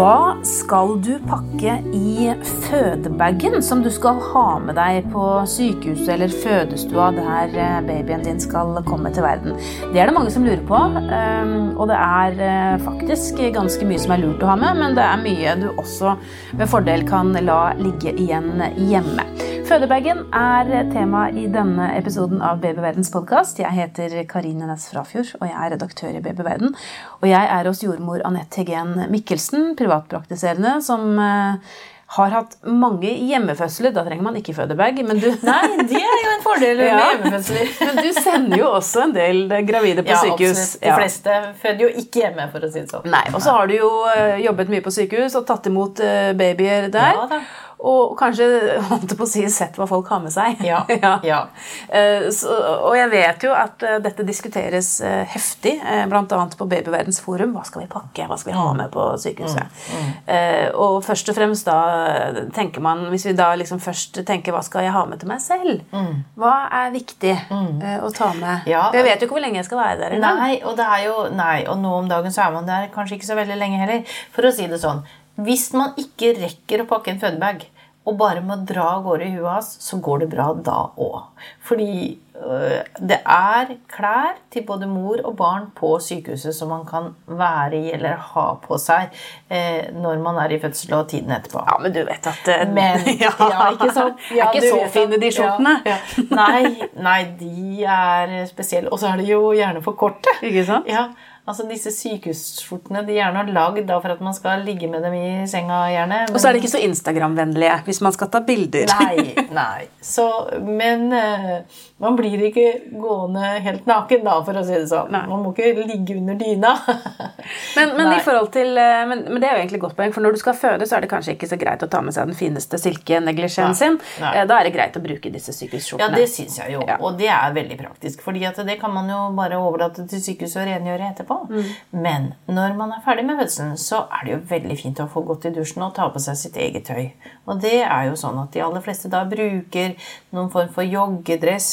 Hva skal du pakke i fødebagen som du skal ha med deg på sykehuset eller fødestua der eh, babyen din skal komme til verden? Det er det mange som lurer på, eh, og det er eh, faktisk ganske mye som er lurt å ha med, men det er mye du også med fordel kan la ligge igjen hjemme. Fødebagen er tema i denne episoden av Babyverdens podkast. Jeg heter Karine Næss Frafjord, og jeg er redaktør i Babyverden. Og jeg er hos jordmor Anette Hegen Mikkelsen, privatpraktiserende, som eh, har hatt mange hjemmefødsler. Da trenger man ikke fødebag. Men du, Nei, det er jo en fordel med Ja. hjemmefødsler. men du sender jo også en del gravide på Ja, sykehus. absolutt. De fleste føder jo ikke hjemme, for å si det sånn. Nei, Og så har du jo eh, jobbet mye på sykehus og tatt imot eh, babyer der. Ja da. Og kanskje holdt på å si, sett hva folk har med seg. Ja, ja. Eh, Så, og jeg vet jo at eh, dette diskuteres eh, heftig, bl.a. på Babyverdens forum. Hva skal vi pakke? Hva skal vi Mm. ha med på sykehuset? Eh, Og først og fremst da tenker man Hvis vi da liksom først tenker hva skal jeg ha med til meg selv? Hva er viktig eh, å ta med? Mm. Ja. For jeg vet jo ikke hvor lenge jeg skal være der engang. Nei, og det er jo Nei, og nå om dagen så er man der kanskje ikke så veldig lenge heller. For å si det sånn Hvis man ikke rekker å pakke en fødebag, og bare må dra av gårde i huet hans, så går det bra da òg. Fordi det er klær til både mor og barn på sykehuset som man kan være i eller ha på seg eh, når man er i fødsel og tiden etterpå. Ja, men du vet at uh, Men ja, ikke sant? er ikke så fine, de skjortene. Ja, ja. Nei, nei, de er spesielle. Og så er de jo gjerne for korte. Ikke sant? Ja, altså Disse sykehusskjortene de er gjerne lagd da for at man skal ligge med dem i senga. gjerne. Og så er de ikke så Instagram-vennlige hvis man skal ta bilder. Nei, nei. Så, men uh, man blir ikke gående helt naken, da, for å si det sånn. Nei. Man må ikke ligge under dyna. Men, men, i til, eh, men, men det er jo egentlig et godt poeng, for når du skal føde, så er det kanskje ikke så greit å ta med seg den fineste silkeneglisjeen sin. Nei. Eh, Da er det greit å bruke disse Ja, det syns jeg jo. Ja. Og det er veldig praktisk. fordi det kan man jo bare overlate til sykehuset å rengjøre etterpå. Men når man er ferdig med fødselen, så er det jo veldig fint å få gått i dusjen og ta på seg sitt eget tøy. Og det er jo sånn at de aller fleste da bruker noen form for joggedress.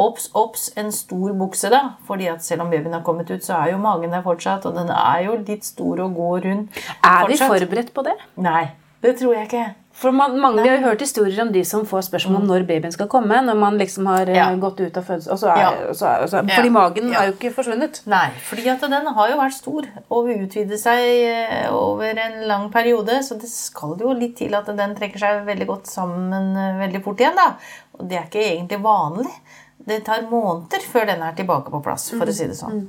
Obs, obs, en stor bukse, da. fordi at selv om babyen har kommet ut, så er jo magen der fortsatt. Og den er jo litt stor og god og rund. Er vi de forberedt på det? Nei, det tror jeg ikke. For man, mange, Vi har jo hørt historier om de som får spørsmål om når babyen skal komme. Når man liksom har eh, Ja. gått ut av fødsel, og så er, Ja. og så er, og så er, Ja. Fordi magen Ja. har jo ikke forsvunnet. Nei, fordi at den har jo vært stor og utvidet seg eh, over en lang periode. Så det skal jo litt til at den trekker seg veldig godt sammen eh, veldig fort igjen. da. Og det er ikke egentlig vanlig. Det tar måneder før den er tilbake på plass, for å si det sånn.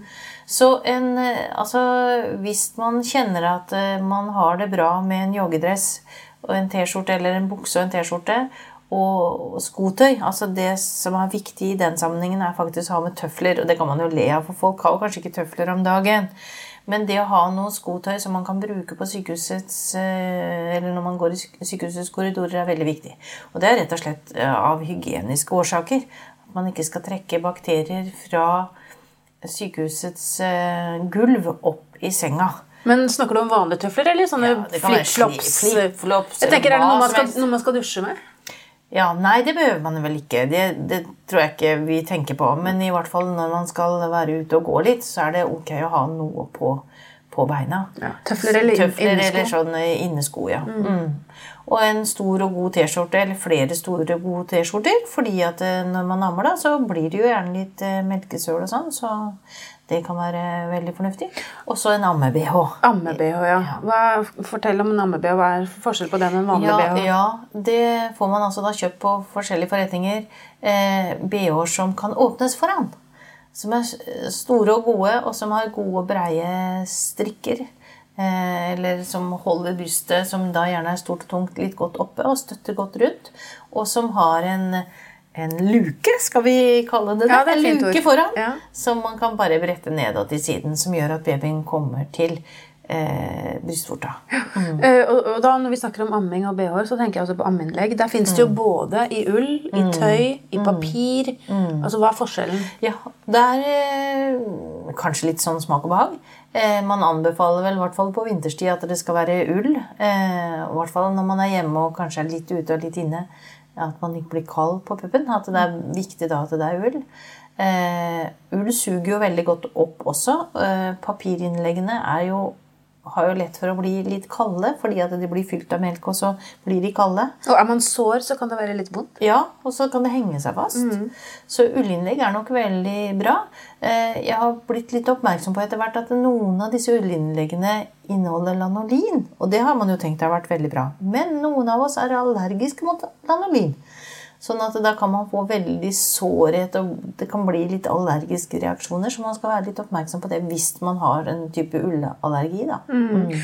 Så en, eh, altså, hvis man kjenner at eh, man har det bra med en joggedress og en T-skjorte eller en bukse og en T-skjorte, og skotøy. altså Det som er viktig i den sammenhengen, er faktisk å ha med tøfler. Og det kan man jo le av, for folk har jo kanskje ikke tøfler om dagen. Men det å ha noe skotøy som man kan bruke på sykehusets eh, Eller når man går i syk- sykehusets korridorer, er veldig viktig. Og det er rett og slett av hygieniske årsaker. Man ikke skal trekke bakterier fra sykehusets eh, gulv opp i senga. Men Snakker du om vanlige tøfler eller sånne Ja, flipflops? Flip Jeg tenker, Er det noe man skal, noe man skal dusje med? Ja, Nei, det behøver man vel ikke. Det, det tror jeg ikke vi tenker på. Men i hvert fall når man skal være ute og gå litt, så er det ok å ha noe på, på beina. Ja, tøfler eller? Tøfler innesko. eller sånn innesko, ja. Mm. Og en stor og god T-skjorte, eller flere store og gode T-skjorter. fordi at eh, når man ammer, da, så blir det jo gjerne litt eh, melkesøl og sånn. Så det kan være veldig fornuftig. Og så en amme-BH. Amme-BH, ja. Hva, fortell om en amme-BH. Hva er forskjell på den og en vanlig Ja, BH? ja, det får man altså da kjøpt på forskjellige forretninger. Eh, BH-er som kan åpnes foran. Som er store og gode, og som har gode, breie strikker. Eh, eller som holder brystet, som da gjerne er stort og tungt, litt godt oppe og støtter godt rundt. Og som har en, en luke, skal vi kalle det det? Ja, det en luke ord. foran, Ja. som man kan bare brette nedad til siden, som gjør at babyen kommer til eh, brystvorta. Eh, og, og da Når vi snakker om amming og BH-er, så tenker jeg også på ammeinnlegg. Der finnes Mm. det jo både i ull, i tøy, i papir. Mm. Altså, Hva er forskjellen? Ja, det er eh, kanskje litt sånn smak og behag. Eh, man anbefaler vel i hvert fall på vinterstid at det skal være ull. Eh, I hvert fall når man er hjemme og kanskje er litt ute og litt inne. At man ikke blir kald på puppen. At det er viktig da at det er ull. Eh, ull suger jo veldig godt opp også. Eh, papirinnleggene er jo har jo lett for å bli litt kalde, fordi at de blir fylt av melk, og så blir de kalde. Og er man sår, så kan det være litt vondt. Ja, og så kan det henge seg fast. Så ullinnlegg er nok veldig bra. Eh, Jeg har blitt litt oppmerksom på etter hvert at noen av disse ullinnleggene inneholder lanolin. Og det har man jo tenkt har vært veldig bra. Men noen av oss er allergiske mot lanolin. Sånn at da kan man få veldig sårhet, og det kan bli litt allergiske reaksjoner. Så man skal være litt oppmerksom på det hvis man har en type ullallergi. da.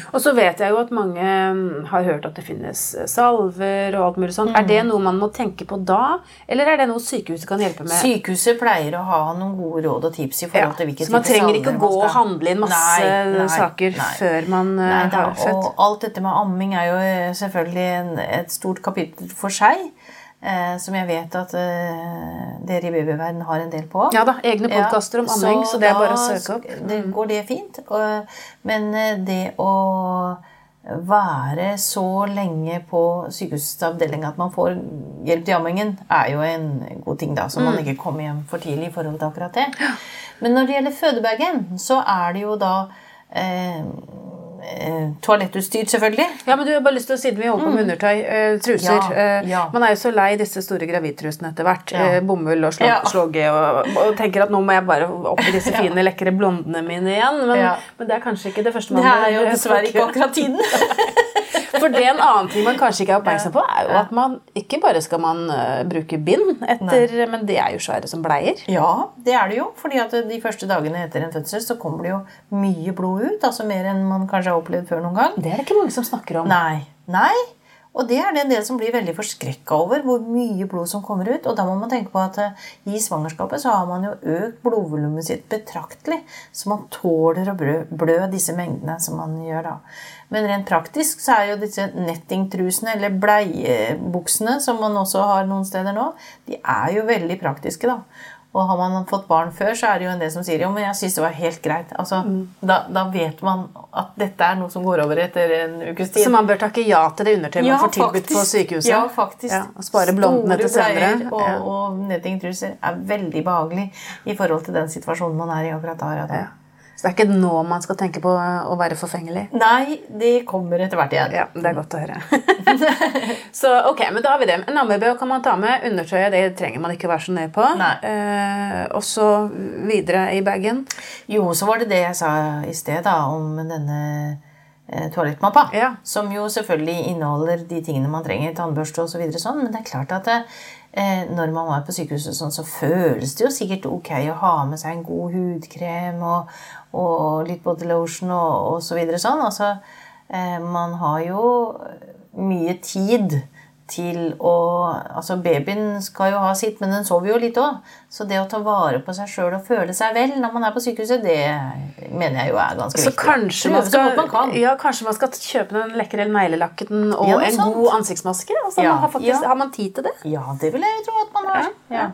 Og så vet jeg jo at mange mm, har hørt at det finnes eh, salver og alt mulig sånt. Er det noe man må tenke på da, eller er det noe sykehuset kan hjelpe med? Sykehuset pleier å ha noen gode råd og tips i forhold til hvilke så man typer trenger ikke å gå og handle inn masse Nei, nei, saker nei. før man eh, har født. og alt dette med amming er jo eh, selvfølgelig en, et stort kapittel for seg. Eh, som jeg vet at eh, dere i babyverden har en del på. Ja da, egne podkaster om amming, så det er bare å søke opp. Det går det fint. Men eh, det å være så lenge på sykehusavdeling at man får hjelp til ammingen, er jo en god ting, da. Så Mm. man ikke kommer hjem for tidlig i forhold til akkurat det. Men når det gjelder fødebagen, så er det jo da eh, toalettutstyr, selvfølgelig. Ja, men du har bare lyst til å Siden vi holder på med undertøy, eh, truser Mm. Ja, eh, ja. Man er jo så lei disse store gravidtrusene etter hvert. Ja. Eh, bomull og slåge og, og tenker at nå må jeg bare opp i disse fine, lekre blondene mine igjen. Men, men det er kanskje ikke det første man Det er jo dessverre ikke akkurat tiden. For det en annen ting man kanskje ikke er oppmerksom på, er jo at man ikke bare skal man eh, bruke bind, etter, men det er jo svære som bleier. Ja, det er det jo. fordi at de første dagene etter en fødsel så kommer det jo mye blod ut. Altså mer enn man kanskje har opplevd før noen gang. Det er det ikke mange som snakker om. Nei. Nei. Og det er det en del som blir veldig forskrekka over, hvor mye blod som kommer ut. Og da må man tenke på at eh, i svangerskapet så har man jo økt blodvolumet sitt betraktelig. Så man tåler å blø, disse mengdene som man gjør da. Men rent praktisk så er jo disse nettingtrusene, eller bleiebuksene, som man også har noen steder nå, de er jo veldig praktiske, da. Og har man fått barn før, så er det jo en del som sier jo, men jeg syns det var helt greit. Altså, da, da vet man at dette er noe som går over etter en ukes tid. Så man bør takke ja til det undertøyet man får tilbudt på sykehuset? Ja, faktisk. Ja, og spare blondene til senere. Og, Ja. og nettingtruser er veldig behagelig i forhold til den situasjonen man er i akkurat da. Ja. Så det er ikke nå man skal tenke på å være forfengelig? Nei, de kommer etter hvert igjen. Ja, det er godt å høre. så ok, men da har vi det. En ammebh kan man ta med. Undertøyet det trenger man ikke være så nøye på. Eh, og så videre i bagen. Jo, så var det det jeg sa i sted da, om denne eh, toalettmappa. Ja. Som jo selvfølgelig inneholder de tingene man trenger, tannbørste og så videre sånn, men det er klart at eh, når man var på sykehuset sånn, så føles det jo sikkert ok å ha med seg en god hudkrem og, og litt body lotion og, og så videre sånn. Altså, eh, man har jo mye tid til å Altså, babyen skal jo ha sitt, men den sover jo litt òg. Så det å ta vare på seg sjøl og føle seg vel når man er på sykehuset, det mener jeg jo er ganske Så viktig. kanskje man, skal, så man kan. ja, kanskje man skal kjøpe den lekre neglelakken og Ja, en sant. god ansiktsmaske? Altså, Ja, man har, faktisk, ja. har man tid til det? Ja, det vil jeg jo tro at man har. Ja.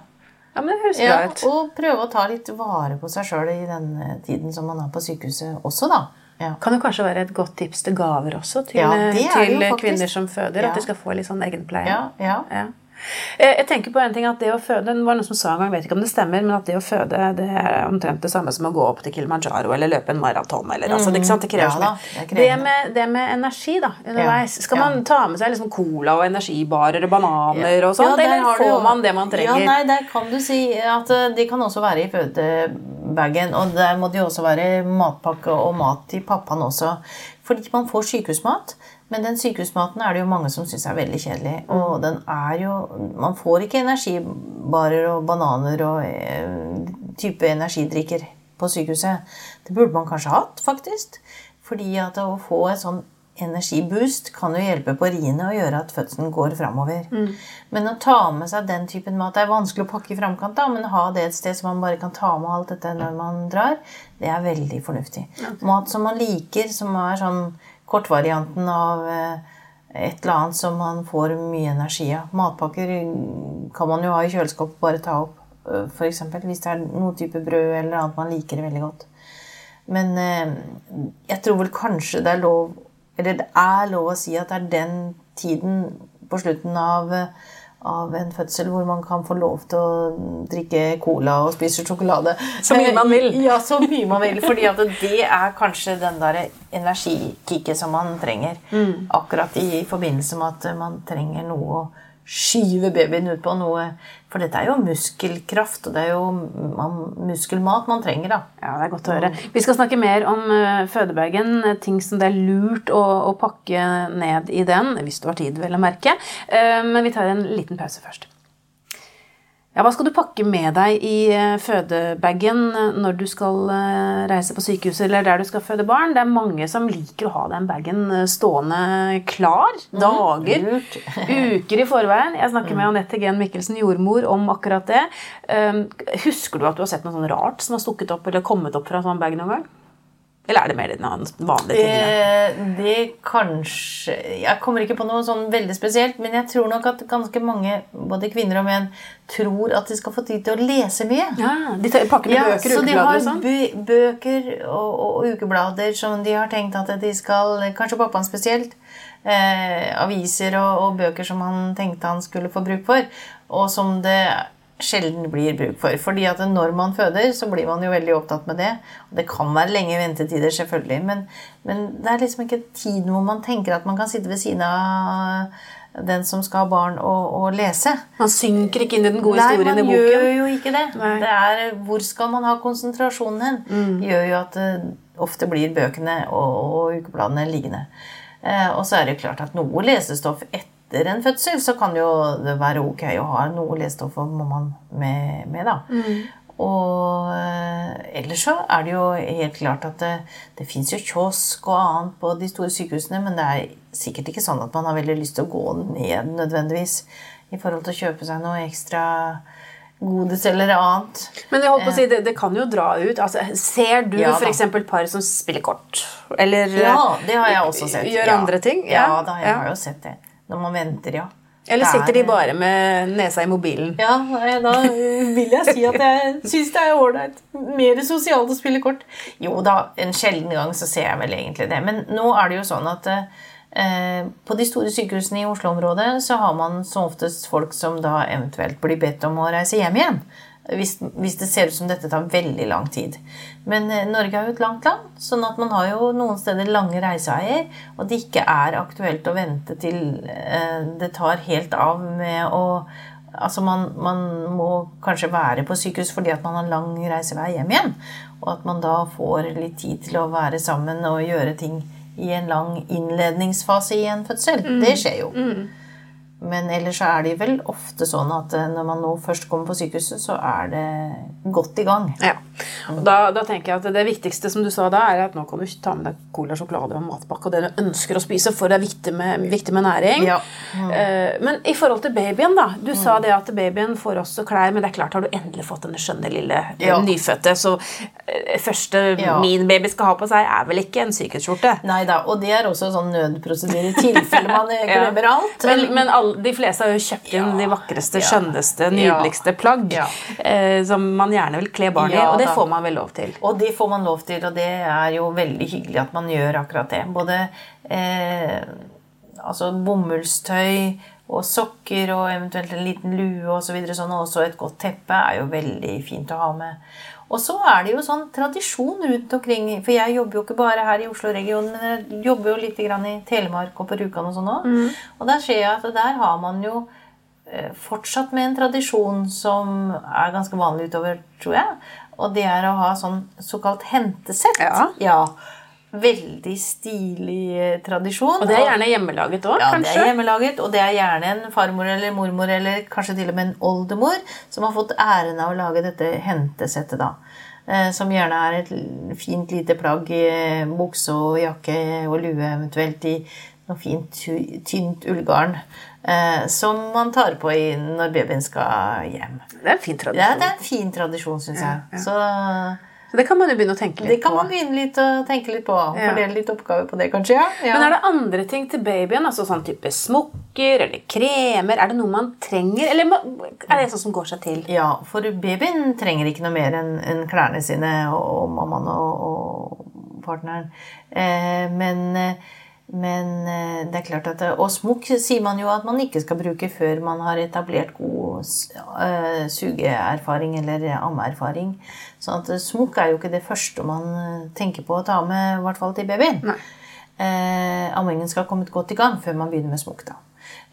Ja, men det høres bra ut. og prøve å ta litt vare på seg sjøl i den eh, tiden som man er på sykehuset også, da. Ja. Kan jo kanskje være et godt tips til gaver også til, Ja, det det til kvinner som føder. At de skal få litt sånn egenpleie. Ja, ja. Eh, Jeg tenker på en ting at det å føde, det var noen som sa en gang, jeg vet ikke om det stemmer, men at det å føde det er omtrent det samme som å gå opp til Kilimanjaro eller løpe en maraton. Eller, altså, det, ikke sant? det krever Ja da, det det, med, det med energi da, underveis, skal ja. man ta med seg liksom cola og energibarer og bananer og sånt, eller får du man det man trenger? Ja, nei, der kan du si at eh, de kan også være i fødebagen. Og der må jo også være matpakke og mat til pappaen også. Fordi man får sykehusmat. Men den sykehusmaten er det jo mange som syns er veldig kjedelig. Og den er jo Man får ikke energibarer og bananer og eh, type energidrikker på sykehuset. Det burde man kanskje hatt, faktisk. Fordi at å få et sånn energiboost kan jo hjelpe på riene og gjøre at fødselen går framover. Men å ta med seg den typen mat Det er vanskelig å pakke i framkant, da, men ha det et sted så man bare kan ta med alt dette når man drar, det er veldig fornuftig. Mat som man liker, som er sånn kortvarianten av eh, et eller annet som man får mye energi av. Matpakker kan man jo ha i kjøleskapet, bare ta opp. F.eks. For eksempel, hvis det er noen type brød eller annet man liker veldig godt. Men eh, jeg tror vel kanskje det er lov Eller det er lov å si at det er den tiden på slutten av, av en fødsel hvor man kan få lov til å drikke cola og spise sjokolade. Så mye man vil. Ja, så mye man vil. fordi at det er kanskje den der energikicket som man trenger. Mm. Akkurat i forbindelse med at man trenger noe å skyve babyen ut på. noe, For dette er jo muskelkraft, og det er jo man, muskelmat man trenger. da. Ja, det er godt å høre. Vi skal snakke mer om uh, fødebagen, eh, ting som det er lurt å, å, pakke ned i den, hvis du har tid, vel å merke. Uh, men vi tar en liten pause først. Ja, Hva skal du pakke med deg i eh, fødebagen eh, når du skal eh, reise på sykehuset eller der du skal føde barn? Det er mange som liker å ha den bagen stående klar mm, dager, uker i forveien. Jeg snakker med mm. Anette Gen Mikkelsen, jordmor, om akkurat det. Ehm, husker du at du har sett noe sånn rart som har stukket opp eller kommet opp fra en sånn bag noen gang? Eller er det mer den vanlige tingene? Det kanskje Jeg kommer ikke på noe sånn veldig spesielt, men jeg tror nok at ganske mange, både kvinner og menn, tror at de skal få tid til å lese mye. Ja, De pakker med ja, bøker og ukeblader og sånn? Bøker og, og, ukeblader som de har tenkt at de skal Kanskje pappaen spesielt. Eh, aviser og, og bøker som han tenkte han skulle få bruk for. Og som det sjelden blir bruk for. Fordi at når man føder, så blir man jo veldig opptatt med det. Og det kan være lenge ventetider, selvfølgelig, men, men det er liksom ikke tiden hvor man tenker at man kan sitte ved siden av den som skal ha barn, og, lese. Man synker ikke inn i den gode Nei, historien i boken. Nei, man gjør jo ikke det. Nei. det er, hvor skal man ha konsentrasjonen hen? Mm. gjør jo at det ofte blir bøkene og, og ukebladene liggende. Eh, og så er det klart at noe lesestoff etter etter en fødsel så kan jo det være ok å ha noe lesestoff om man med, med da. Mm. Og eh, ellers så er det jo helt klart at det, det fins jo kiosk og annet på de store sykehusene, men det er sikkert ikke sånn at man har veldig lyst til å gå ned nødvendigvis i forhold til å kjøpe seg noe ekstra godis eller annet. Men jeg holdt på å si, det, det kan jo dra ut. Altså, ser du ja, f.eks. par som spiller kort? Eller ja, det har jeg også sett. gjør ja. andre ting? Ja, ja da, jeg har jo sett det. Når man venter, ja. Eller sitter de bare med nesa i mobilen? Ja, da vil jeg si at jeg syns det er ålreit. Mer sosialt å spille kort. Jo da, en sjelden gang så ser jeg vel egentlig det. Men nå er det jo sånn at eh, på de store sykehusene i Oslo-området så har man som oftest folk som da eventuelt blir bedt om å reise hjem igjen hvis, hvis, det ser ut som dette tar veldig lang tid. Men eh, Norge er jo et langt land, sånn at man har jo noen steder lange reiseveier, og det ikke er aktuelt å vente til eh, det tar helt av med å Altså man, man, må kanskje være på sykehus fordi at man har lang reisevei hjem igjen. Og at man da får litt tid til å være sammen og gjøre ting i en lang innledningsfase i en fødsel. Mm. Det skjer jo. Mm. Men ellers så er det vel ofte sånn at eh, når man nå først kommer på sykehuset, så er det godt i gang. Ja. Da, da, tenker jeg at Det viktigste som du sa da, er at nå kan du ta med deg cola, sjokolade og matpakke og det du ønsker å spise, for det er viktig med, viktig med næring. Ja. Mm. Men i forhold til babyen, da. Du mm. sa det at babyen får også klær, men det er klart har du endelig fått denne skjønne lille ja. nyfødte, så første ja. min baby skal ha på seg, er vel ikke en sykehusskjorte? Nei da, og det er også sånn nødprosedyre i tilfelle man glemmer alt. Men, men alle de fleste har jo kjøpt inn de vakreste, skjønneste, nydeligste plagg eh, som man gjerne vil kle barn i, og det får man vel lov til. Og det får man lov til, og det er jo veldig hyggelig at man gjør akkurat det. Både eh, altså bomullstøy og sokker og eventuelt en liten lue osv. Så videre, sånn, og også et godt teppe er jo veldig fint å ha med. Og så er det jo sånn tradisjon rundt omkring For jeg jobber jo ikke bare her i Oslo-regionen, men jeg jobber jo litt i Telemark og på Rjukan og sånn òg. Mm. Og der ser jeg at der har man jo eh, fortsatt med en tradisjon som er ganske vanlig utover, tror jeg. Og det er å ha sånn såkalt hentesett. Ja. ja veldig stilig eh, tradisjon. Og det er gjerne hjemmelaget òg, ja, kanskje? det er hjemmelaget, og det er gjerne en farmor eller mormor eller kanskje til og med en oldemor som har fått æren av å lage dette hentesettet. da. Eh, som gjerne er et fint lite plagg i eh, bukse og jakke og lue, eventuelt i noe fint, tynt ullgarn. Som man tar på når babyen skal hjem. Det er en fin tradisjon. Ja, det er en fin tradisjon, syns jeg. Ja, ja. Så det kan man jo begynne å tenke litt på. Det kan man begynne litt å tenke litt på. Ja. Fordele litt oppgaver på det, kanskje. Ja. ja. Men er det andre ting til babyen? altså sånn type smokker eller kremer? Er det noe man trenger, eller er det sånn som går seg til? Ja, for babyen trenger ikke noe mer enn en klærne sine og, og mammaen og, og partneren. Eh, men Men eh, det er klart at Og smokk sier man jo at man ikke skal bruke før man har etablert god uh, sugeerfaring eller ammeerfaring. Så at smokk er jo ikke det første man tenker på å ta med, i hvert fall til babyen. Eh, ammingen skal ha kommet godt i gang før man begynner med smokk.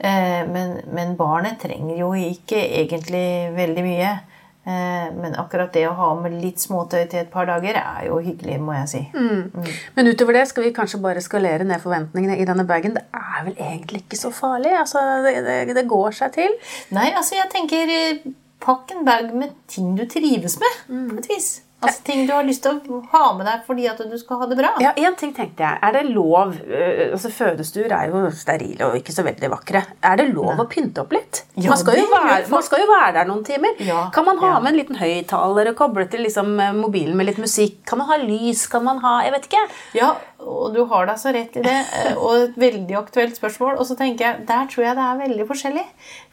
Uh, men, men barnet trenger jo ikke egentlig veldig mye. Eh, men akkurat det å ha med litt småtøy til et par dager er jo hyggelig, må jeg si. Mm. Mm. Men utover det skal vi kanskje bare skalere ned forventningene i denne bagen. Det er vel egentlig ikke så farlig? Altså, det, det, det går seg til? Nei, altså jeg tenker eh, Pakk en bag med ting du trives med, mm. på et vis. Altså Ting du har lyst til å ha med deg fordi at du skal ha det bra. Ja, en ting tenkte jeg. Er det lov øh, altså Fødestuer er jo sterile og ikke så veldig vakre. Er det lov Nei. å pynte opp litt? Ja, man, skal være, man, skal jo være, der noen timer. Ja, kan man ha ja. med en liten høyttaler og koble til liksom, mobilen med litt musikk? Kan man ha lys? Kan man ha Jeg vet ikke. Ja, og du har da så rett i det. Eh, og et veldig aktuelt spørsmål. Og så tenker jeg, der tror jeg det er veldig forskjellig.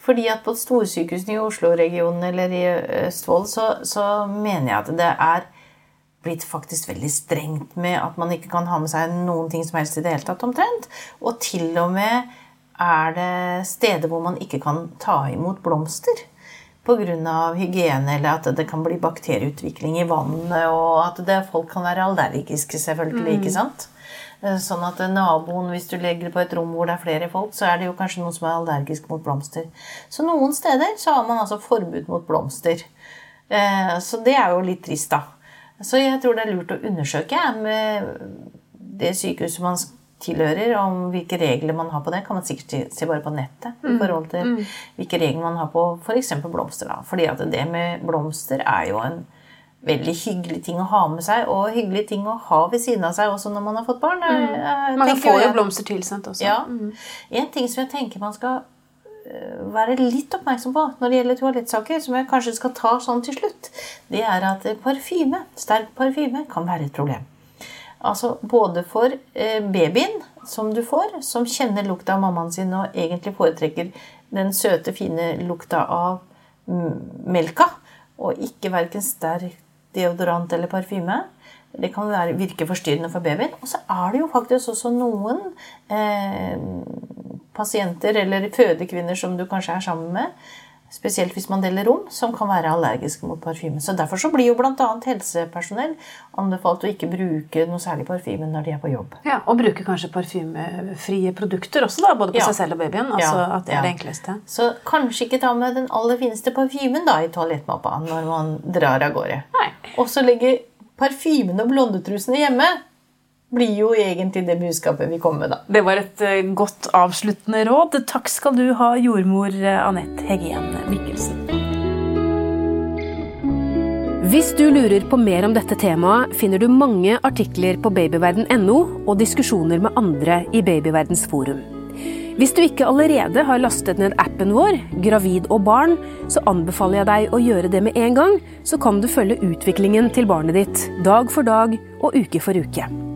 Fordi at på storsykehusene i Oslo-regionen eller i Østfold så, så, mener jeg at det er blitt faktisk veldig strengt med at man ikke kan ha med seg noen ting som helst i det hele tatt, omtrent. Og til og med er det steder hvor man ikke kan ta imot blomster pga. hygiene, eller at det kan bli bakterieutvikling i vannet, og at det, folk kan være allergiske, selvfølgelig. Mm. ikke sant? Eh, sånn at naboen, hvis du legger det på et rom hvor det er flere folk, så er det jo kanskje noen som er allergisk mot blomster. Så noen steder så har man altså forbud mot blomster. Eh, så det er jo litt trist, da. Så jeg tror det er lurt å undersøke med det sykehuset man tilhører, om hvilke regler man har på det. kan man sikkert se bare på nettet. i mm. forhold til mm. hvilke regler man har på f.eks. blomster. da. Fordi at det med blomster er jo en veldig hyggelig ting å ha med seg, og hyggelig ting å ha ved siden av seg også når man har fått barn. Mm. Man får jo blomster tilsendt også. Ja. Mm. En ting som jeg tenker man skal øh, være litt oppmerksom på når det gjelder toalettsaker, som jeg kanskje skal ta sånn til slutt, det er at parfyme, sterk parfyme kan være et problem. Altså både for øh, babyen som du får, som kjenner lukta av mammaen sin og egentlig foretrekker den søte, fine lukta av melka, og ikke verken sterk deodorant eller parfyme. Det kan være, virke forstyrrende for babyen. Og så er det jo faktisk også noen eh, pasienter eller fødekvinner som du kanskje er sammen med, spesielt hvis man deler rom, som kan være allergiske mot parfyme. Så Derfor så blir jo bl.a. helsepersonell anbefalt å ikke bruke noe særlig parfyme når de er på jobb. Ja, Og bruke kanskje parfymefrie produkter også, da, både på ja. seg selv og babyen. altså ja, at det er ja. det enkleste. Så kanskje ikke ta med den aller fineste parfymen da i toalettmappa når man drar av gårde. Og så legge parfymen og blondetrusene hjemme blir jo egentlig det budskapet vi kommer med, da. Det var et uh, godt avsluttende råd. Takk skal du ha, jordmor uh, Anette Heggen Mikkelsen. Hvis du lurer på mer om dette temaet, finner du mange artikler på babyverden.no og diskusjoner med andre i Babyverdens forum. Hvis du ikke allerede har lastet ned appen vår, Gravid og barn, så anbefaler jeg deg å gjøre det med en gang, så kan du følge utviklingen til barnet ditt dag for dag og uke for uke.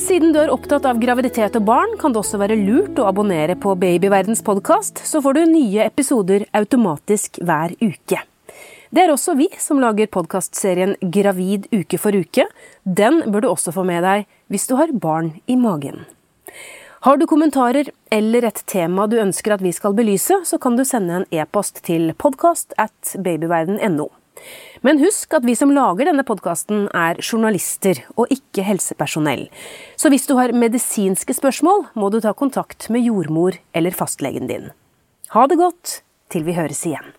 Siden du er opptatt av graviditet og barn, kan det også være lurt å abonnere på Babyverdens podkast, så får du nye episoder automatisk hver uke. Det er også vi som lager podkastserien Gravid uke for uke. Den bør du også få med deg hvis du har barn i magen. Har du kommentarer eller et tema du ønsker at vi skal belyse, så kan du sende en e-post til podkast at babyverden.no. Men husk at vi som lager denne podkasten er journalister og ikke helsepersonell. Så hvis du har medisinske spørsmål, må du ta kontakt med jordmor eller fastlegen din. Ha det godt til vi høres igjen.